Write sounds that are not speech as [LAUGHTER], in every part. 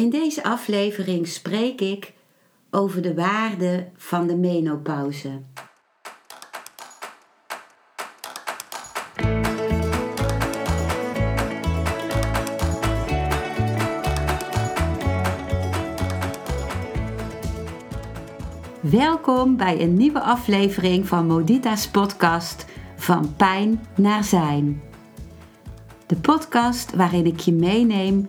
In deze aflevering spreek ik over de waarde van de menopauze. Welkom bij een nieuwe aflevering van Modita's podcast Van Pijn naar Zijn. De podcast waarin ik je meeneem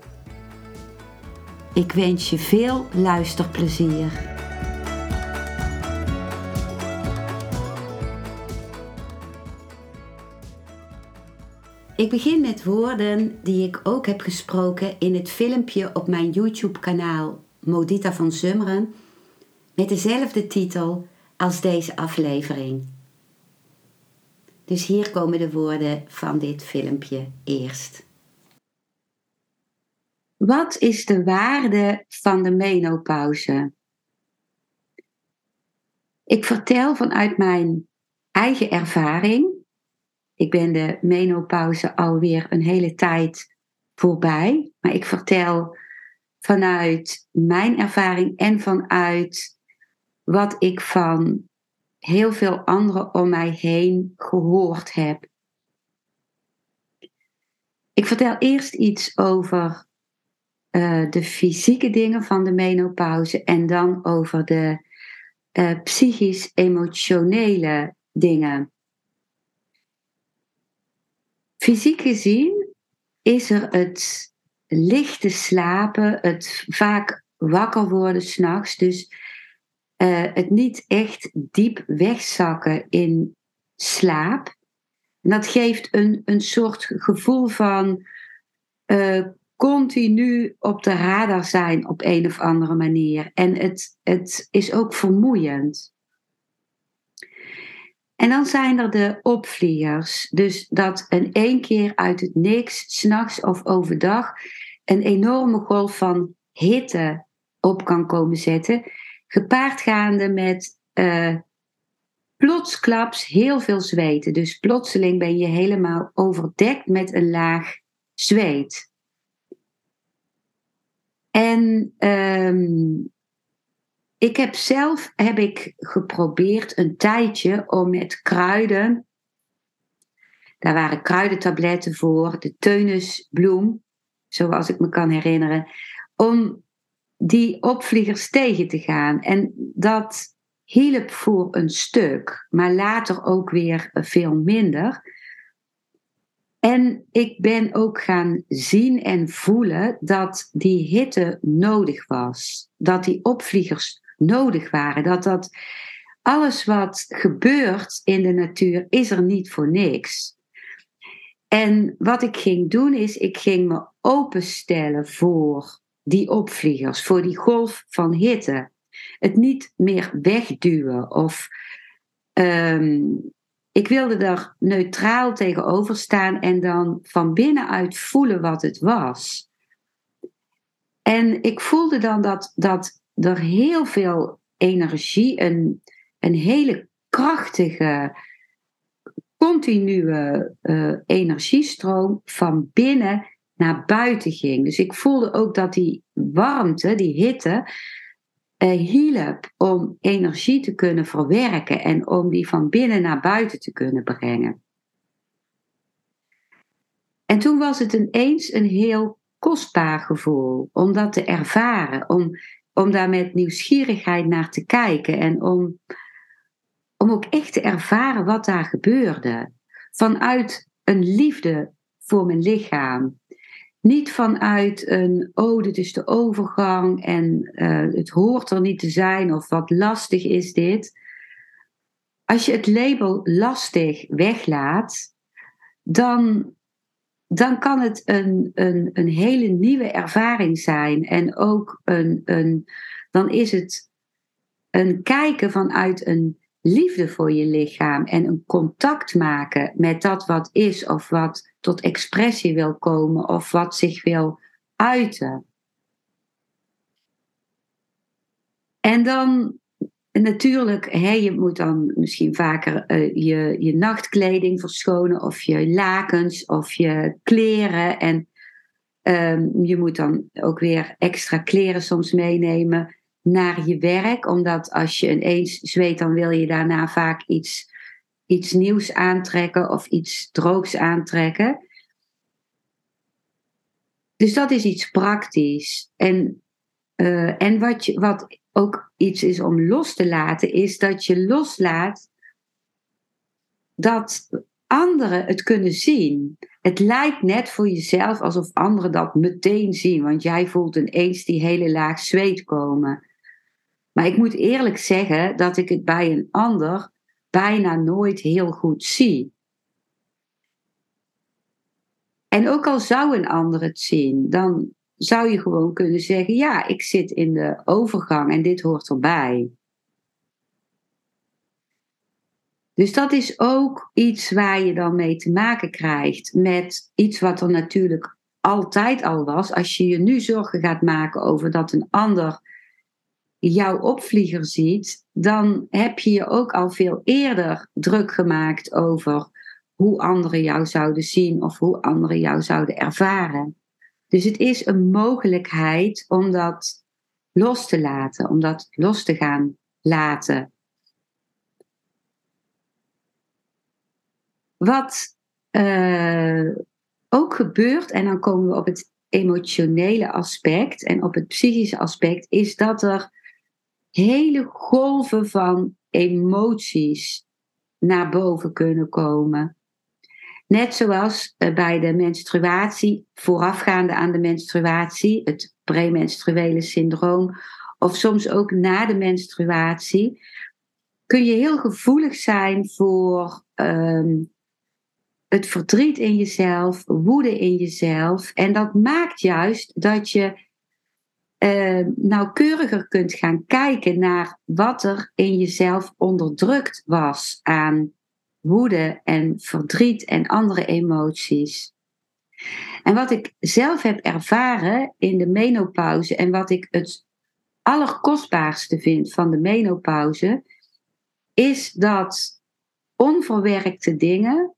Ik wens je veel luisterplezier. Ik begin met woorden die ik ook heb gesproken in het filmpje op mijn YouTube-kanaal Modita van Zummeren met dezelfde titel als deze aflevering. Dus hier komen de woorden van dit filmpje eerst. Wat is de waarde van de menopauze? Ik vertel vanuit mijn eigen ervaring. Ik ben de menopauze alweer een hele tijd voorbij, maar ik vertel vanuit mijn ervaring en vanuit wat ik van heel veel anderen om mij heen gehoord heb. Ik vertel eerst iets over uh, de fysieke dingen van de menopauze en dan over de uh, psychisch-emotionele dingen. Fysiek gezien is er het lichte slapen, het vaak wakker worden s'nachts, dus uh, het niet echt diep wegzakken in slaap. En dat geeft een, een soort gevoel van uh, continu op de radar zijn op een of andere manier. En het, het is ook vermoeiend. En dan zijn er de opvliegers. Dus dat een één keer uit het niks, s'nachts of overdag, een enorme golf van hitte op kan komen zetten. Gepaardgaande met uh, plotsklaps heel veel zweten. Dus plotseling ben je helemaal overdekt met een laag zweet. En um, ik heb zelf heb ik geprobeerd een tijdje om met kruiden. Daar waren kruidentabletten voor, de teunusbloem, zoals ik me kan herinneren, om die opvliegers tegen te gaan. En dat hielp voor een stuk, maar later ook weer veel minder. En ik ben ook gaan zien en voelen dat die hitte nodig was. Dat die opvliegers nodig waren. Dat dat alles wat gebeurt in de natuur is er niet voor niks. En wat ik ging doen is, ik ging me openstellen voor die opvliegers, voor die golf van hitte. Het niet meer wegduwen of um, ik wilde daar neutraal tegenover staan en dan van binnenuit voelen wat het was. En ik voelde dan dat, dat er heel veel energie, een, een hele krachtige, continue uh, energiestroom van binnen naar buiten ging. Dus ik voelde ook dat die warmte, die hitte, hielp om energie te kunnen verwerken en om die van binnen naar buiten te kunnen brengen. En toen was het ineens een heel kostbaar gevoel om dat te ervaren, om, om daar met nieuwsgierigheid naar te kijken en om, om ook echt te ervaren wat daar gebeurde. Vanuit een liefde voor mijn lichaam, niet vanuit een, oh, dit is de overgang en uh, het hoort er niet te zijn of wat lastig is dit. Als je het label lastig weglaat, dan, dan kan het een, een, een hele nieuwe ervaring zijn. En ook een, een, dan is het een kijken vanuit een liefde voor je lichaam en een contact maken met dat wat is of wat tot expressie wil komen of wat zich wil uiten. En dan natuurlijk, hè, je moet dan misschien vaker uh, je, je nachtkleding verschonen of je lakens of je kleren. En um, je moet dan ook weer extra kleren soms meenemen naar je werk. Omdat als je ineens zweet, dan wil je daarna vaak iets, iets nieuws aantrekken of iets droogs aantrekken. Dus dat is iets praktisch. En, uh, en wat, je, wat ook iets is om los te laten, is dat je loslaat dat anderen het kunnen zien. Het lijkt net voor jezelf alsof anderen dat meteen zien, want jij voelt ineens die hele laag zweet komen. Maar ik moet eerlijk zeggen dat ik het bij een ander bijna nooit heel goed zie. En ook al zou een ander het zien, dan zou je gewoon kunnen zeggen: ja, ik zit in de overgang en dit hoort erbij. Dus dat is ook iets waar je dan mee te maken krijgt met iets wat er natuurlijk altijd al was. Als je je nu zorgen gaat maken over dat een ander jouw opvlieger ziet, dan heb je je ook al veel eerder druk gemaakt over hoe anderen jou zouden zien of hoe anderen jou zouden ervaren. Dus het is een mogelijkheid om dat los te laten, om dat los te gaan laten. Wat uh, ook gebeurt, en dan komen we op het emotionele aspect en op het psychische aspect, is dat er hele golven van emoties naar boven kunnen komen. Net zoals eh, bij de menstruatie, voorafgaande aan de menstruatie, het premenstruele syndroom, of soms ook na de menstruatie, kun je heel gevoelig zijn voor um, het verdriet in jezelf, woede in jezelf. En dat maakt juist dat je uh, nauwkeuriger kunt gaan kijken naar wat er in jezelf onderdrukt was aan woede en verdriet en andere emoties. En wat ik zelf heb ervaren in de menopauze en wat ik het allerkostbaarste vind van de menopauze, is dat onverwerkte dingen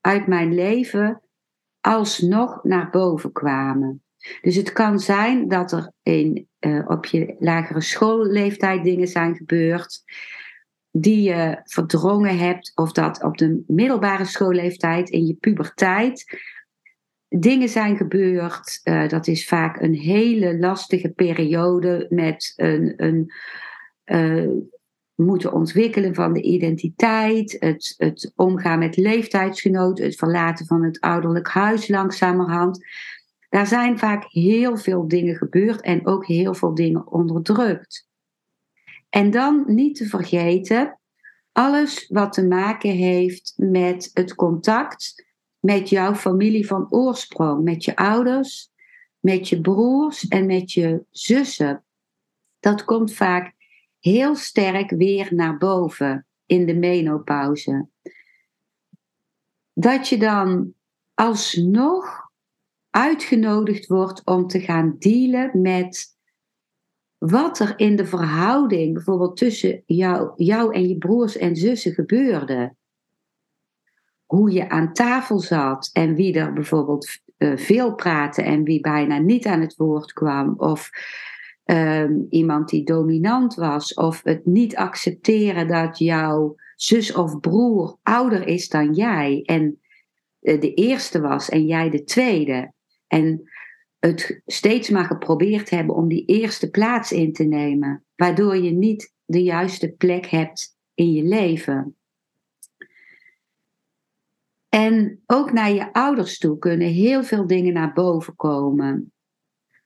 uit mijn leven alsnog naar boven kwamen. Dus het kan zijn dat er in, uh, op je lagere schoolleeftijd dingen zijn gebeurd die je verdrongen hebt, of dat op de middelbare schoolleeftijd, in je puberteit, dingen zijn gebeurd. Uh, dat is vaak een hele lastige periode met een, een uh, moeten ontwikkelen van de identiteit, het, het omgaan met leeftijdsgenoten, het verlaten van het ouderlijk huis langzamerhand. Daar zijn vaak heel veel dingen gebeurd en ook heel veel dingen onderdrukt. En dan niet te vergeten, alles wat te maken heeft met het contact met jouw familie van oorsprong, met je ouders, met je broers en met je zussen. Dat komt vaak heel sterk weer naar boven in de menopauze. Dat je dan alsnog uitgenodigd wordt om te gaan dealen met wat er in de verhouding bijvoorbeeld tussen jou, jou en je broers en zussen gebeurde. Hoe je aan tafel zat en wie er bijvoorbeeld uh, veel praatte en wie bijna niet aan het woord kwam. Of uh, iemand die dominant was. Of het niet accepteren dat jouw zus of broer ouder is dan jij. En uh, de eerste was en jij de tweede. En het steeds maar geprobeerd hebben om die eerste plaats in te nemen, waardoor je niet de juiste plek hebt in je leven. En ook naar je ouders toe kunnen heel veel dingen naar boven komen.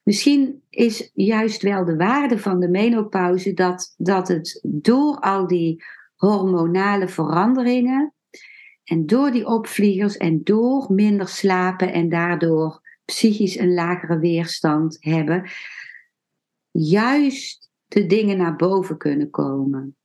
Misschien is juist wel de waarde van de menopauze dat, dat het door al die hormonale veranderingen en door die opvliegers en door minder slapen en daardoor psychisch een lagere weerstand hebben, juist de dingen naar boven kunnen komen.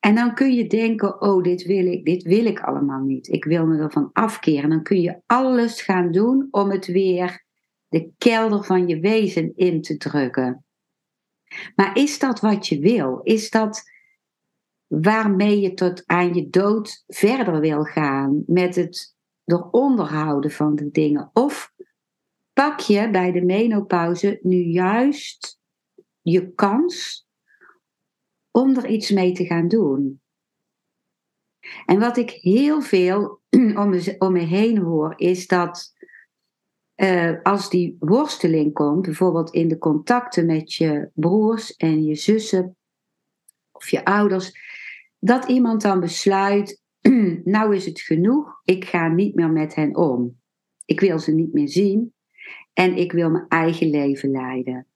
En dan kun je denken, oh, dit wil ik, dit wil ik allemaal niet. Ik wil me ervan afkeren. Dan kun je alles gaan doen om het weer de kelder van je wezen in te drukken. Maar is dat wat je wil? Is dat waarmee je tot aan je dood verder wil gaan met het eronder houden van de dingen? Of pak je bij de menopauze nu juist je kans om er iets mee te gaan doen? En wat ik heel veel [CLEARS THROAT] om me, om heen hoor, is dat uh, als die worsteling komt, bijvoorbeeld in de contacten met je broers en je zussen of je ouders, dat iemand dan besluit, [CLEARS THROAT] nou is het genoeg, ik ga niet meer met hen om. Ik wil ze niet meer zien en ik wil mijn eigen leven leiden.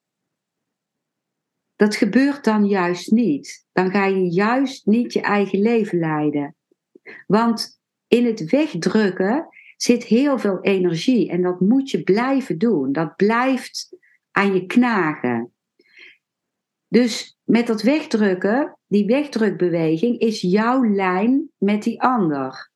Dat gebeurt dan juist niet. Dan ga je juist niet je eigen leven leiden. Want in het wegdrukken zit heel veel energie en dat moet je blijven doen. Dat blijft aan je knagen. Dus met dat wegdrukken, die wegdrukbeweging, is jouw lijn met die ander.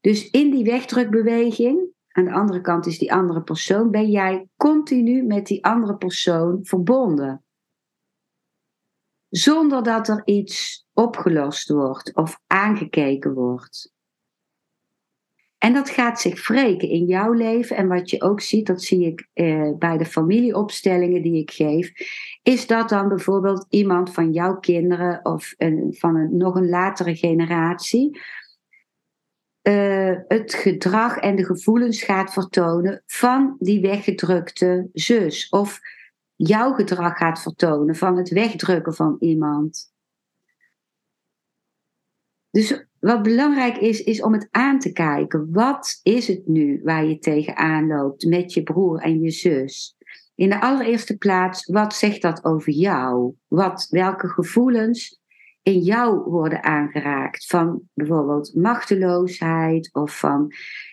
Dus in die wegdrukbeweging, aan de andere kant is die andere persoon, ben jij continu met die andere persoon verbonden. Zonder dat er iets opgelost wordt of aangekeken wordt. En dat gaat zich wreken in jouw leven. En wat je ook ziet, dat zie ik eh, bij de familieopstellingen die ik geef, is dat dan bijvoorbeeld iemand van jouw kinderen of een, van een, nog een latere generatie uh, het gedrag en de gevoelens gaat vertonen van die weggedrukte zus. Of jouw gedrag gaat vertonen van het wegdrukken van iemand. Dus wat belangrijk is, is om het aan te kijken. Wat is het nu waar je tegenaan loopt met je broer en je zus? In de allereerste plaats, wat zegt dat over jou? Wat, welke gevoelens in jou worden aangeraakt? Van bijvoorbeeld machteloosheid of van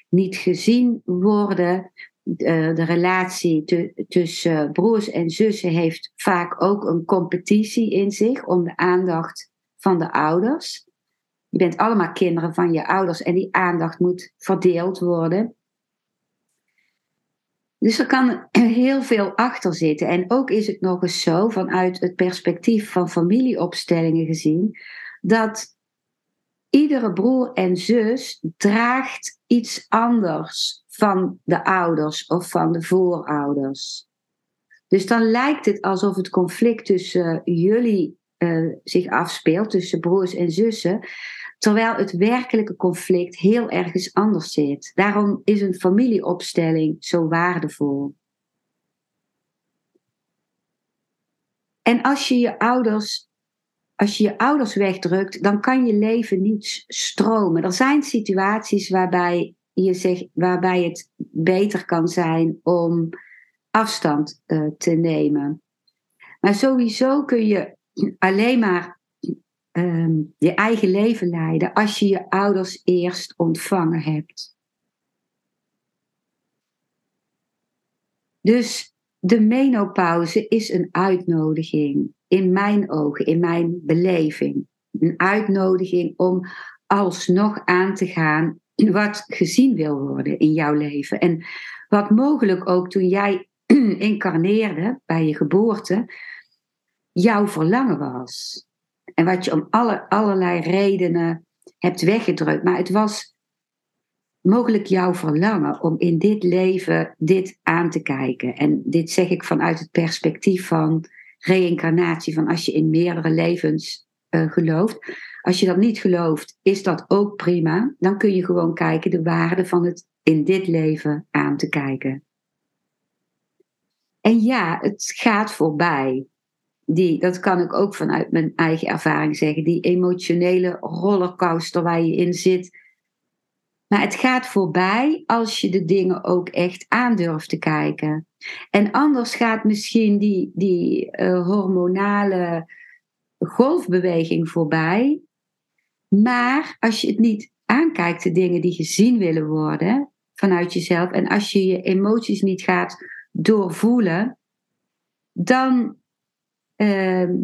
niet gezien worden. De, relatie tussen broers en zussen heeft vaak ook een competitie in zich om de aandacht van de ouders. Je bent allemaal kinderen van je ouders en die aandacht moet verdeeld worden. Dus er kan [CLEARS THROAT] heel veel achter zitten. En ook is het nog eens zo, vanuit het perspectief van familieopstellingen gezien, dat iedere broer en zus draagt iets anders van de ouders of van de voorouders. Dus dan lijkt het alsof het conflict tussen jullie uh, zich afspeelt, tussen broers en zussen. Terwijl het werkelijke conflict heel ergens anders zit. Daarom is een familieopstelling zo waardevol. En als je je ouders, als je, je ouders wegdrukt, dan kan je leven niet stromen. Er zijn situaties waarbij, je zegt, waarbij het beter kan zijn om afstand uh, te nemen. Maar sowieso kun je alleen maar Ehm, je eigen leven leiden als je je ouders eerst ontvangen hebt. Dus de menopauze is een uitnodiging, in mijn ogen, in mijn beleving. Een uitnodiging om alsnog aan te gaan wat gezien wil worden in jouw leven. En wat mogelijk ook toen jij [CLEARS THROAT] incarneerde bij je geboorte, jouw verlangen was. En wat je om alle, allerlei redenen hebt weggedrukt. Maar het was mogelijk jouw verlangen om in dit leven dit aan te kijken. En dit zeg ik vanuit het perspectief van reïncarnatie. Van als je in meerdere levens uh, gelooft. Als je dat niet gelooft, is dat ook prima. Dan kun je gewoon kijken de waarde van het in dit leven aan te kijken. En ja, het gaat voorbij die, dat kan ik ook vanuit mijn eigen ervaring zeggen, die emotionele rollercoaster waar je in zit. Maar het gaat voorbij als je de dingen ook echt aandurft te kijken. En anders gaat misschien die, die uh, hormonale golfbeweging voorbij. Maar als je het niet aankijkt, de dingen die gezien willen worden vanuit jezelf, en als je je emoties niet gaat doorvoelen, dan ehm,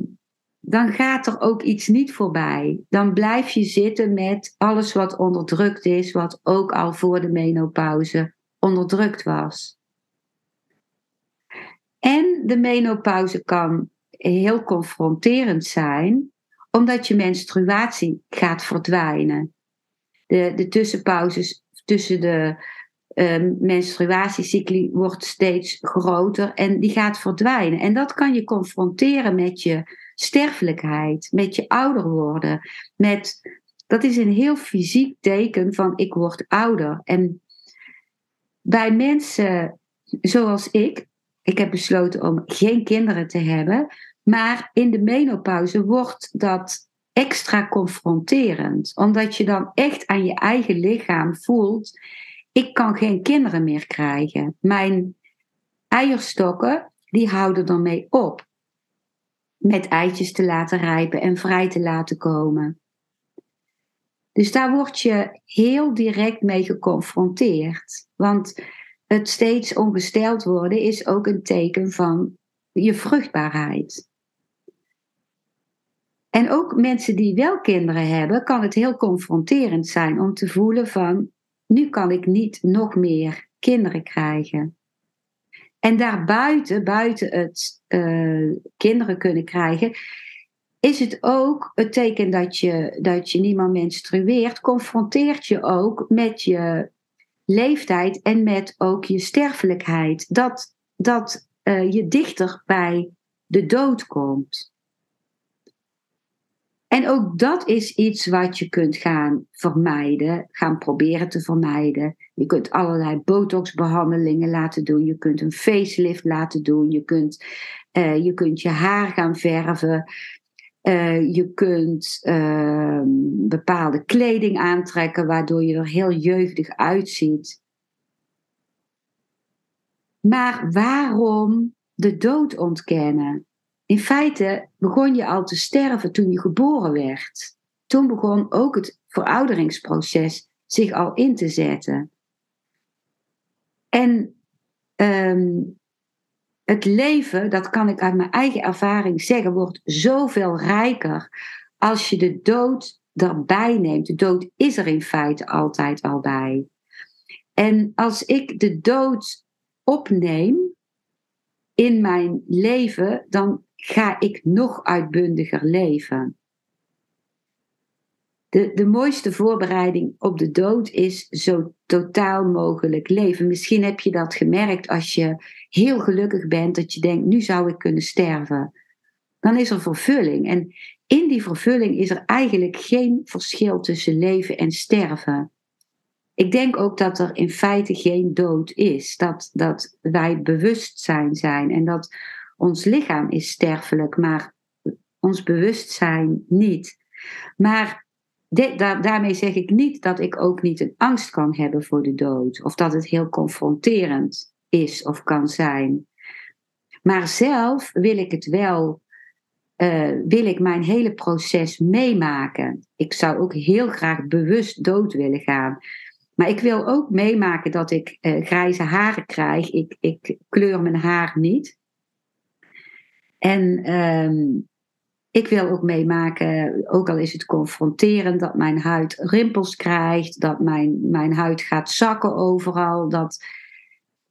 dan gaat er ook iets niet voorbij. Dan blijf je zitten met alles wat onderdrukt is, wat ook al voor de menopauze onderdrukt was. En de menopauze kan heel confronterend zijn, omdat je menstruatie gaat verdwijnen. De, de tussenpauzes tussen de uh, menstruatiecycli wordt steeds groter en die gaat verdwijnen. En dat kan je confronteren met je sterfelijkheid, met je ouder worden. Met, dat is een heel fysiek teken van ik word ouder. En bij mensen zoals ik, ik heb besloten om geen kinderen te hebben, maar in de menopauze wordt dat extra confronterend, omdat je dan echt aan je eigen lichaam voelt: ik kan geen kinderen meer krijgen. Mijn eierstokken die houden ermee op met eitjes te laten rijpen en vrij te laten komen. Dus daar word je heel direct mee geconfronteerd. Want het steeds ongesteld worden is ook een teken van je vruchtbaarheid. En ook mensen die wel kinderen hebben, kan het heel confronterend zijn om te voelen van, nu kan ik niet nog meer kinderen krijgen. En daarbuiten, buiten het uh, kinderen kunnen krijgen, is het ook het teken dat je, dat je niet meer menstrueert, confronteert je ook met je leeftijd en met ook je sterfelijkheid. Dat, dat uh, je dichter bij de dood komt. En ook dat is iets wat je kunt gaan vermijden, gaan proberen te vermijden. Je kunt allerlei botoxbehandelingen laten doen, je kunt een facelift laten doen, je kunt, uh, je, kunt je haar gaan verven, uh, je kunt uh, bepaalde kleding aantrekken waardoor je er heel jeugdig uitziet. Maar waarom de dood ontkennen? In feite begon je al te sterven toen je geboren werd. Toen begon ook het verouderingsproces zich al in te zetten. En um, het leven, dat kan ik uit mijn eigen ervaring zeggen, wordt zoveel rijker als je de dood erbij neemt. De dood is er in feite altijd al bij. En als ik de dood opneem in mijn leven, dan ga ik nog uitbundiger leven. De, de mooiste voorbereiding op de dood is zo totaal mogelijk leven. Misschien heb je dat gemerkt als je heel gelukkig bent, dat je denkt, nu zou ik kunnen sterven. Dan is er vervulling. En in die vervulling is er eigenlijk geen verschil tussen leven en sterven. Ik denk ook dat er in feite geen dood is. Dat, dat wij bewustzijn zijn en dat ons lichaam is sterfelijk, maar ons bewustzijn niet. Maar daarmee zeg ik niet dat ik ook niet een angst kan hebben voor de dood. Of dat het heel confronterend is of kan zijn. Maar zelf wil ik het wel, uh, wil ik mijn hele proces meemaken. Ik zou ook heel graag bewust dood willen gaan. Maar ik wil ook meemaken dat ik uh, grijze haren krijg. Ik, ik kleur mijn haar niet. En um, ik wil ook meemaken, ook al is het confronterend, dat mijn huid rimpels krijgt, dat mijn, mijn huid gaat zakken overal. Dat,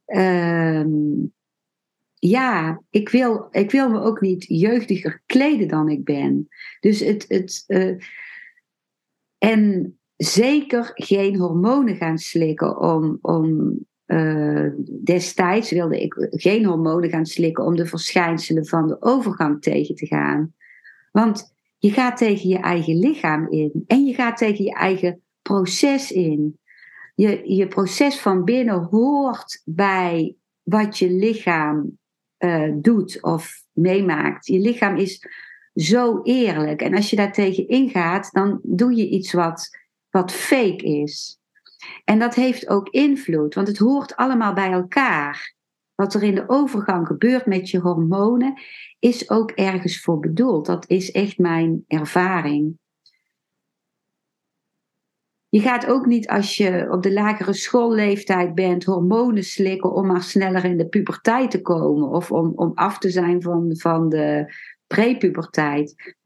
um, ja, ik wil, ik wil me ook niet jeugdiger kleden dan ik ben. Dus het. het uh, en zeker geen hormonen gaan slikken om, om uh, destijds wilde ik geen hormonen gaan slikken om de verschijnselen van de overgang tegen te gaan. Want je gaat tegen je eigen lichaam in en je gaat tegen je eigen proces in. Je, je proces van binnen hoort bij wat je lichaam uh, doet of meemaakt. Je lichaam is zo eerlijk. En als je daar tegen ingaat, dan doe je iets wat, wat fake is. En dat heeft ook invloed, want het hoort allemaal bij elkaar. Wat er in de overgang gebeurt met je hormonen, is ook ergens voor bedoeld. Dat is echt mijn ervaring. Je gaat ook niet als je op de lagere schoolleeftijd bent hormonen slikken om maar sneller in de puberteit te komen of om, om af te zijn van, van de prepuberteit.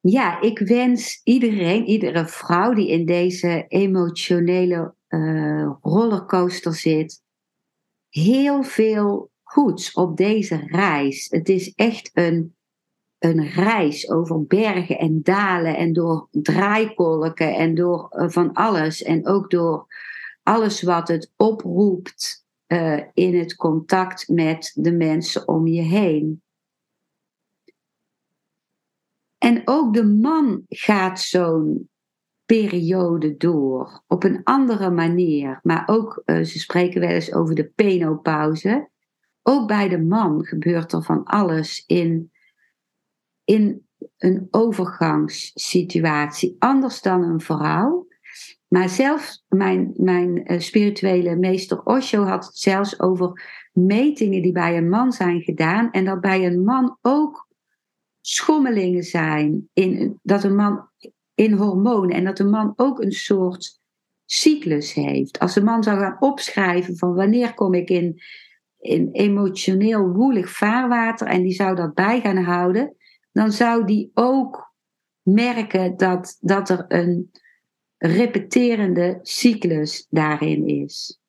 Ja, ik wens iedereen, iedere vrouw die in deze emotionele uh, rollercoaster zit, heel veel goeds op deze reis. Het is echt een, een reis over bergen en dalen en door draaikolken en door uh, van alles. En ook door alles wat het oproept uh, in het contact met de mensen om je heen. En ook de man gaat zo'n periode door op een andere manier. Maar ook, uh, ze spreken wel eens over de penopauze. Ook bij de man gebeurt er van alles in, in een overgangssituatie. Anders dan een vrouw. Maar zelfs mijn, mijn uh, spirituele meester Osho had het zelfs over metingen die bij een man zijn gedaan. En dat bij een man ook schommelingen zijn. In, dat een man in hormonen en dat een man ook een soort cyclus heeft. Als een man zou gaan opschrijven van wanneer kom ik in, in emotioneel woelig vaarwater en die zou dat bij gaan houden, dan zou die ook merken dat, dat er een repeterende cyclus daarin is.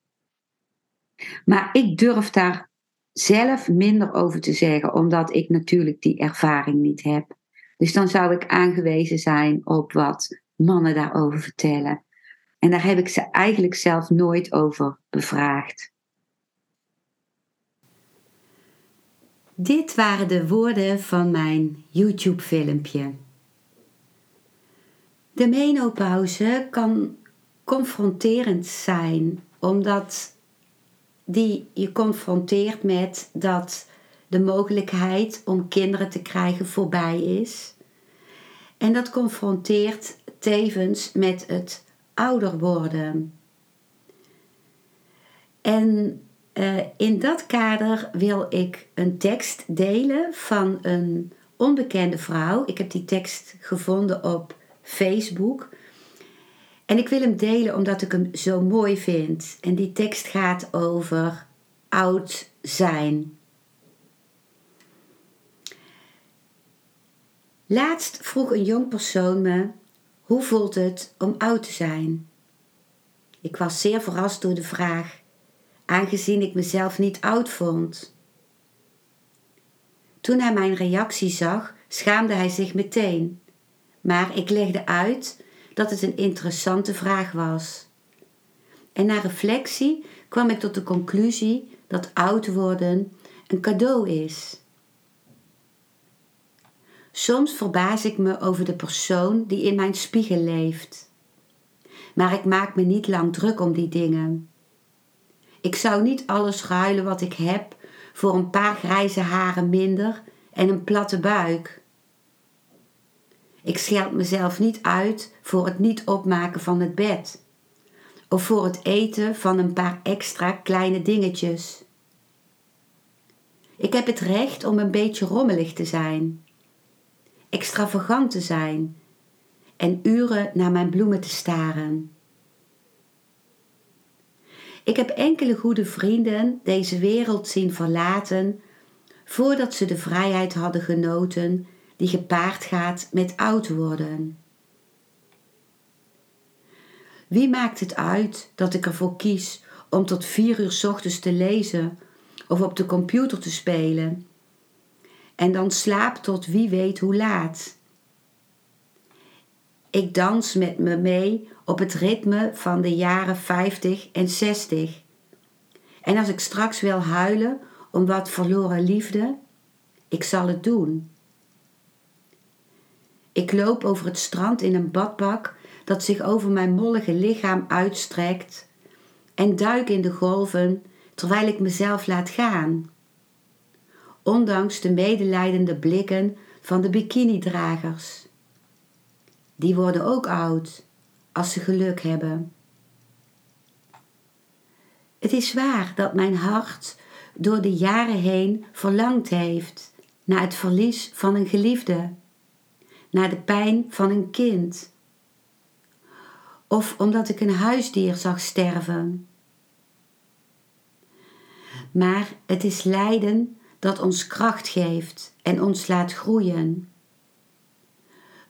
Maar ik durf daar zelf minder over te zeggen, omdat ik natuurlijk die ervaring niet heb. Dus dan zou ik aangewezen zijn op wat mannen daarover vertellen. En daar heb ik ze eigenlijk zelf nooit over bevraagd. Dit waren de woorden van mijn YouTube-filmpje. De menopauze kan confronterend zijn, omdat die je confronteert met dat de mogelijkheid om kinderen te krijgen voorbij is. En dat confronteert tevens met het ouder worden. En uh, in dat kader wil ik een tekst delen van een onbekende vrouw. Ik heb die tekst gevonden op Facebook. En ik wil hem delen omdat ik hem zo mooi vind. En die tekst gaat over oud zijn. Laatst vroeg een jong persoon me: hoe voelt het om oud te zijn? Ik was zeer verrast door de vraag, aangezien ik mezelf niet oud vond. Toen hij mijn reactie zag, schaamde hij zich meteen. Maar ik legde uit dat het een interessante vraag was. En na reflectie kwam ik tot de conclusie dat oud worden een cadeau is. Soms verbaas ik me over de persoon die in mijn spiegel leeft. Maar ik maak me niet lang druk om die dingen. Ik zou niet alles ruilen wat ik heb voor een paar grijze haren minder en een platte buik. Ik scheld mezelf niet uit voor het niet opmaken van het bed of voor het eten van een paar extra kleine dingetjes. Ik heb het recht om een beetje rommelig te zijn extravagant te zijn en uren naar mijn bloemen te staren. Ik heb enkele goede vrienden deze wereld zien verlaten voordat ze de vrijheid hadden genoten die gepaard gaat met oud worden. Wie maakt het uit dat ik ervoor kies om tot vier uur ochtends te lezen of op de computer te spelen en dan slaap tot wie weet hoe laat. Ik dans met me mee op het ritme van de jaren 50 en 60. En als ik straks wil huilen om wat verloren liefde, ik zal het doen. Ik loop over het strand in een badbak dat zich over mijn mollige lichaam uitstrekt en duik in de golven terwijl ik mezelf laat gaan ondanks de medelijdende blikken van de bikinidragers. Die worden ook oud als ze geluk hebben. Het is waar dat mijn hart door de jaren heen verlangd heeft naar het verlies van een geliefde, naar de pijn van een kind, of omdat ik een huisdier zag sterven. Maar het is lijden dat ons kracht geeft en ons laat groeien.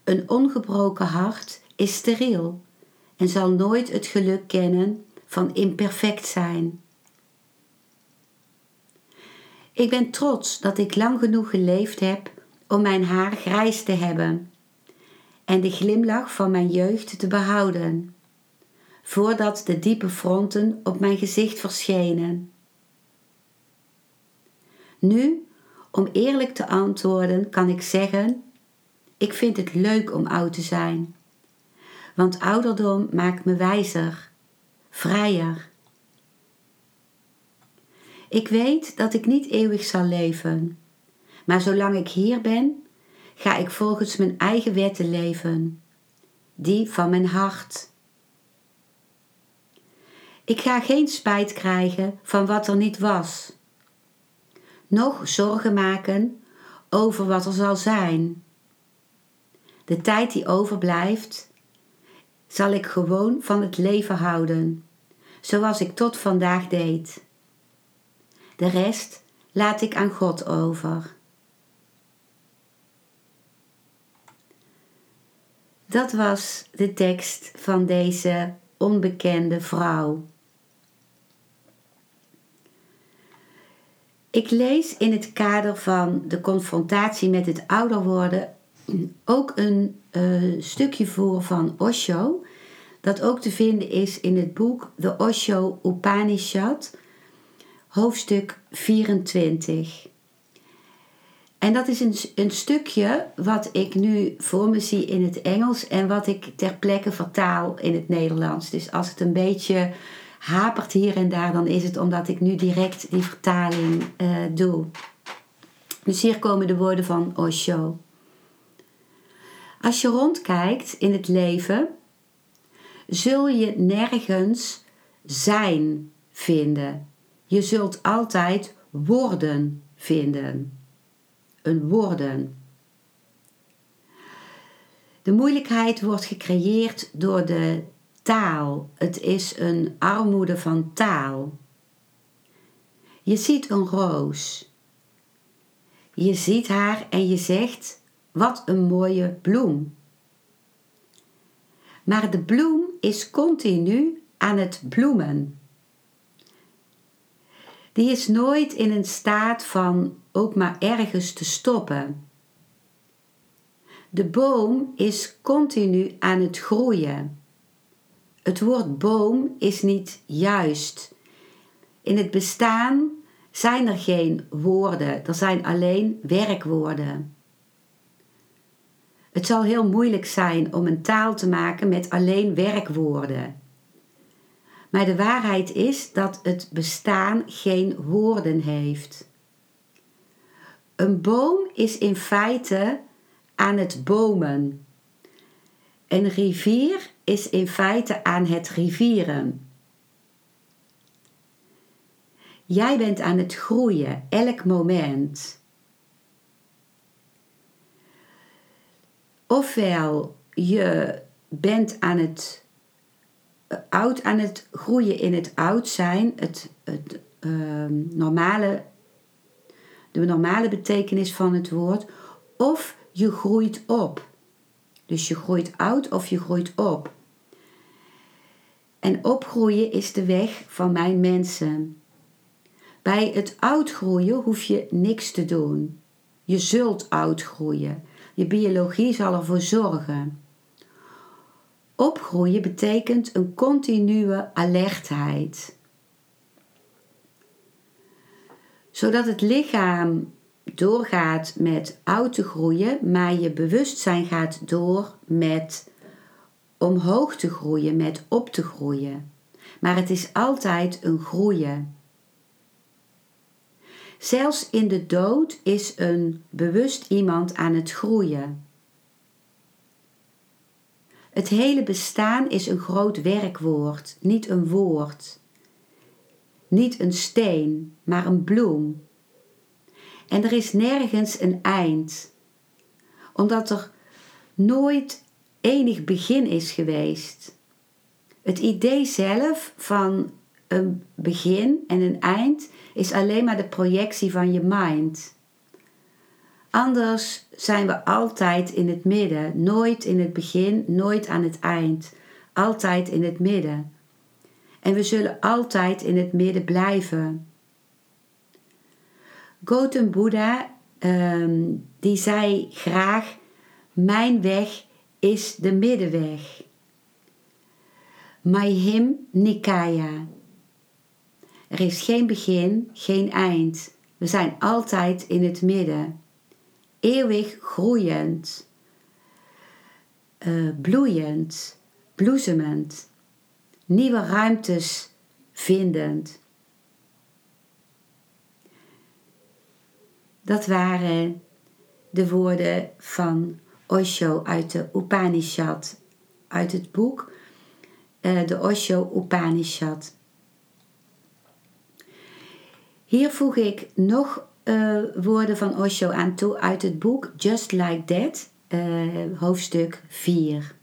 Een ongebroken hart is steriel en zal nooit het geluk kennen van imperfect zijn. Ik ben trots dat ik lang genoeg geleefd heb om mijn haar grijs te hebben en de glimlach van mijn jeugd te behouden, voordat de diepe fronten op mijn gezicht verschenen. Nu, om eerlijk te antwoorden, kan ik zeggen: ik vind het leuk om oud te zijn. Want ouderdom maakt me wijzer, vrijer. Ik weet dat ik niet eeuwig zal leven, maar zolang ik hier ben, ga ik volgens mijn eigen wetten leven, die van mijn hart. Ik ga geen spijt krijgen van wat er niet was, nog zorgen maken over wat er zal zijn. De tijd die overblijft, zal ik gewoon van het leven houden, zoals ik tot vandaag deed. De rest laat ik aan God over. Dat was de tekst van deze onbekende vrouw. Ik lees in het kader van de confrontatie met het ouder worden ook een uh, stukje voor van Osho, dat ook te vinden is in het boek The Osho Upanishad, hoofdstuk 24. En dat is een, een stukje wat ik nu voor me zie in het Engels en wat ik ter plekke vertaal in het Nederlands. Dus als het een beetje hapert hier en daar, dan is het omdat ik nu direct die vertaling uh, doe. Dus hier komen de woorden van Osho. Als je rondkijkt in het leven, zul je nergens zijn vinden. Je zult altijd worden vinden. Een worden. De moeilijkheid wordt gecreëerd door de taal. Het is een armoede van taal. Je ziet een roos. Je ziet haar en je zegt: Wat een mooie bloem. Maar de bloem is continu aan het bloemen. Die is nooit in een staat van ook maar ergens te stoppen. De boom is continu aan het groeien. Het woord boom is niet juist. In het bestaan zijn er geen woorden, er zijn alleen werkwoorden. Het zal heel moeilijk zijn om een taal te maken met alleen werkwoorden. Maar de waarheid is dat het bestaan geen woorden heeft. Een boom is in feite aan het bomen. Een rivier is in feite aan het rivieren. Jij bent aan het groeien, elk moment. Ofwel je bent aan het oud aan het groeien in het oud zijn, het, het ehm, normale, de normale betekenis van het woord, of je groeit op. Dus je groeit oud of je groeit op. En opgroeien is de weg van mijn mensen. Bij het oudgroeien hoef je niks te doen. Je zult oudgroeien. Je biologie zal ervoor zorgen. Opgroeien betekent een continue alertheid. Zodat het lichaam doorgaat met oud te groeien, maar je bewustzijn gaat door met omhoog te groeien, met op te groeien. Maar het is altijd een groeien. Zelfs in de dood is een bewust iemand aan het groeien. Het hele bestaan is een groot werkwoord, niet een woord. Niet een steen, maar een bloem. En er is nergens een eind, omdat er nooit enig begin is geweest. Het idee zelf van een begin en een eind is alleen maar de projectie van je mind. Anders zijn we altijd in het midden, nooit in het begin, nooit aan het eind, altijd in het midden. En we zullen altijd in het midden blijven. Gautam Buddha, ehm, die zei graag, mijn weg is de middenweg. Mayhim Nikaya. Er is geen begin, geen eind. We zijn altijd in het midden. Eeuwig groeiend, uh, bloeiend, bloesemend, nieuwe ruimtes vindend. Dat waren de woorden van Osho uit de Upanishad, uit het boek uh, de Osho Upanishad. Hier voeg ik nog uh, woorden van Osho aan toe uit het boek Just Like That, uh, hoofdstuk 4.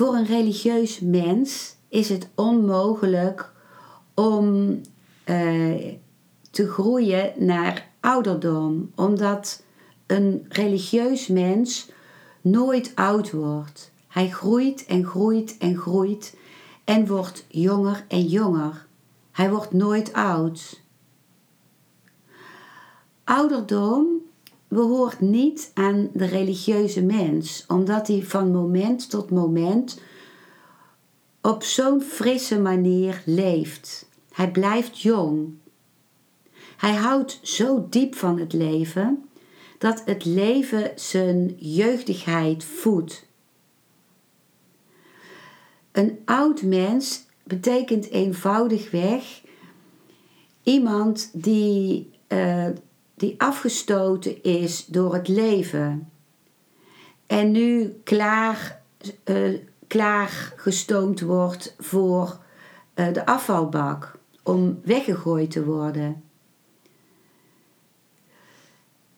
Voor een religieus mens is het onmogelijk om uh, te groeien naar ouderdom, omdat een religieus mens nooit oud wordt. Hij groeit en groeit en groeit en wordt jonger en jonger. Hij wordt nooit oud. Ouderdom behoort niet aan de religieuze mens, omdat hij van moment tot moment op zo'n frisse manier leeft. Hij blijft jong. Hij houdt zo diep van het leven dat het leven zijn jeugdigheid voedt. Een oud mens betekent eenvoudigweg iemand die, uh, die afgestoten is door het leven en nu klaar, uh, klaar gestoomd wordt voor uh, de afvalbak om weggegooid te worden.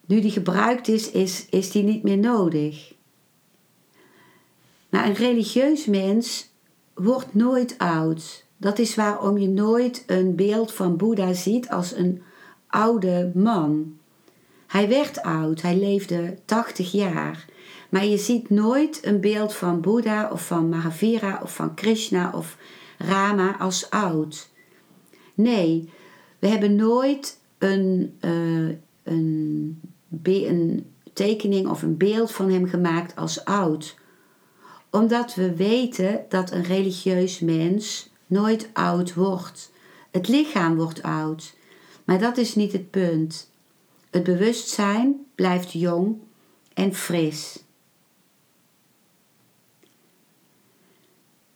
Nu die gebruikt is, is, is die niet meer nodig. Maar een religieus mens wordt nooit oud. Dat is waarom je nooit een beeld van Boeddha ziet als een oude man. Hij werd oud, hij leefde 80 jaar. Maar je ziet nooit een beeld van Boeddha of van Mahavira of van Krishna of Rama als oud. Nee, we hebben nooit een, uh, een, een tekening of een beeld van hem gemaakt als oud omdat we weten dat een religieus mens nooit oud wordt. Het lichaam wordt oud, maar dat is niet het punt. Het bewustzijn blijft jong en fris.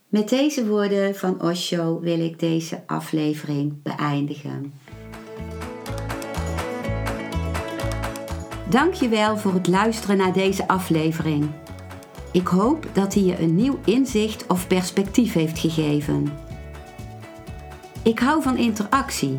Met deze woorden van Osho wil ik deze aflevering beëindigen. Dankjewel voor het luisteren naar deze aflevering. Ik hoop dat hij je een nieuw inzicht of perspectief heeft gegeven. Ik hou van interactie,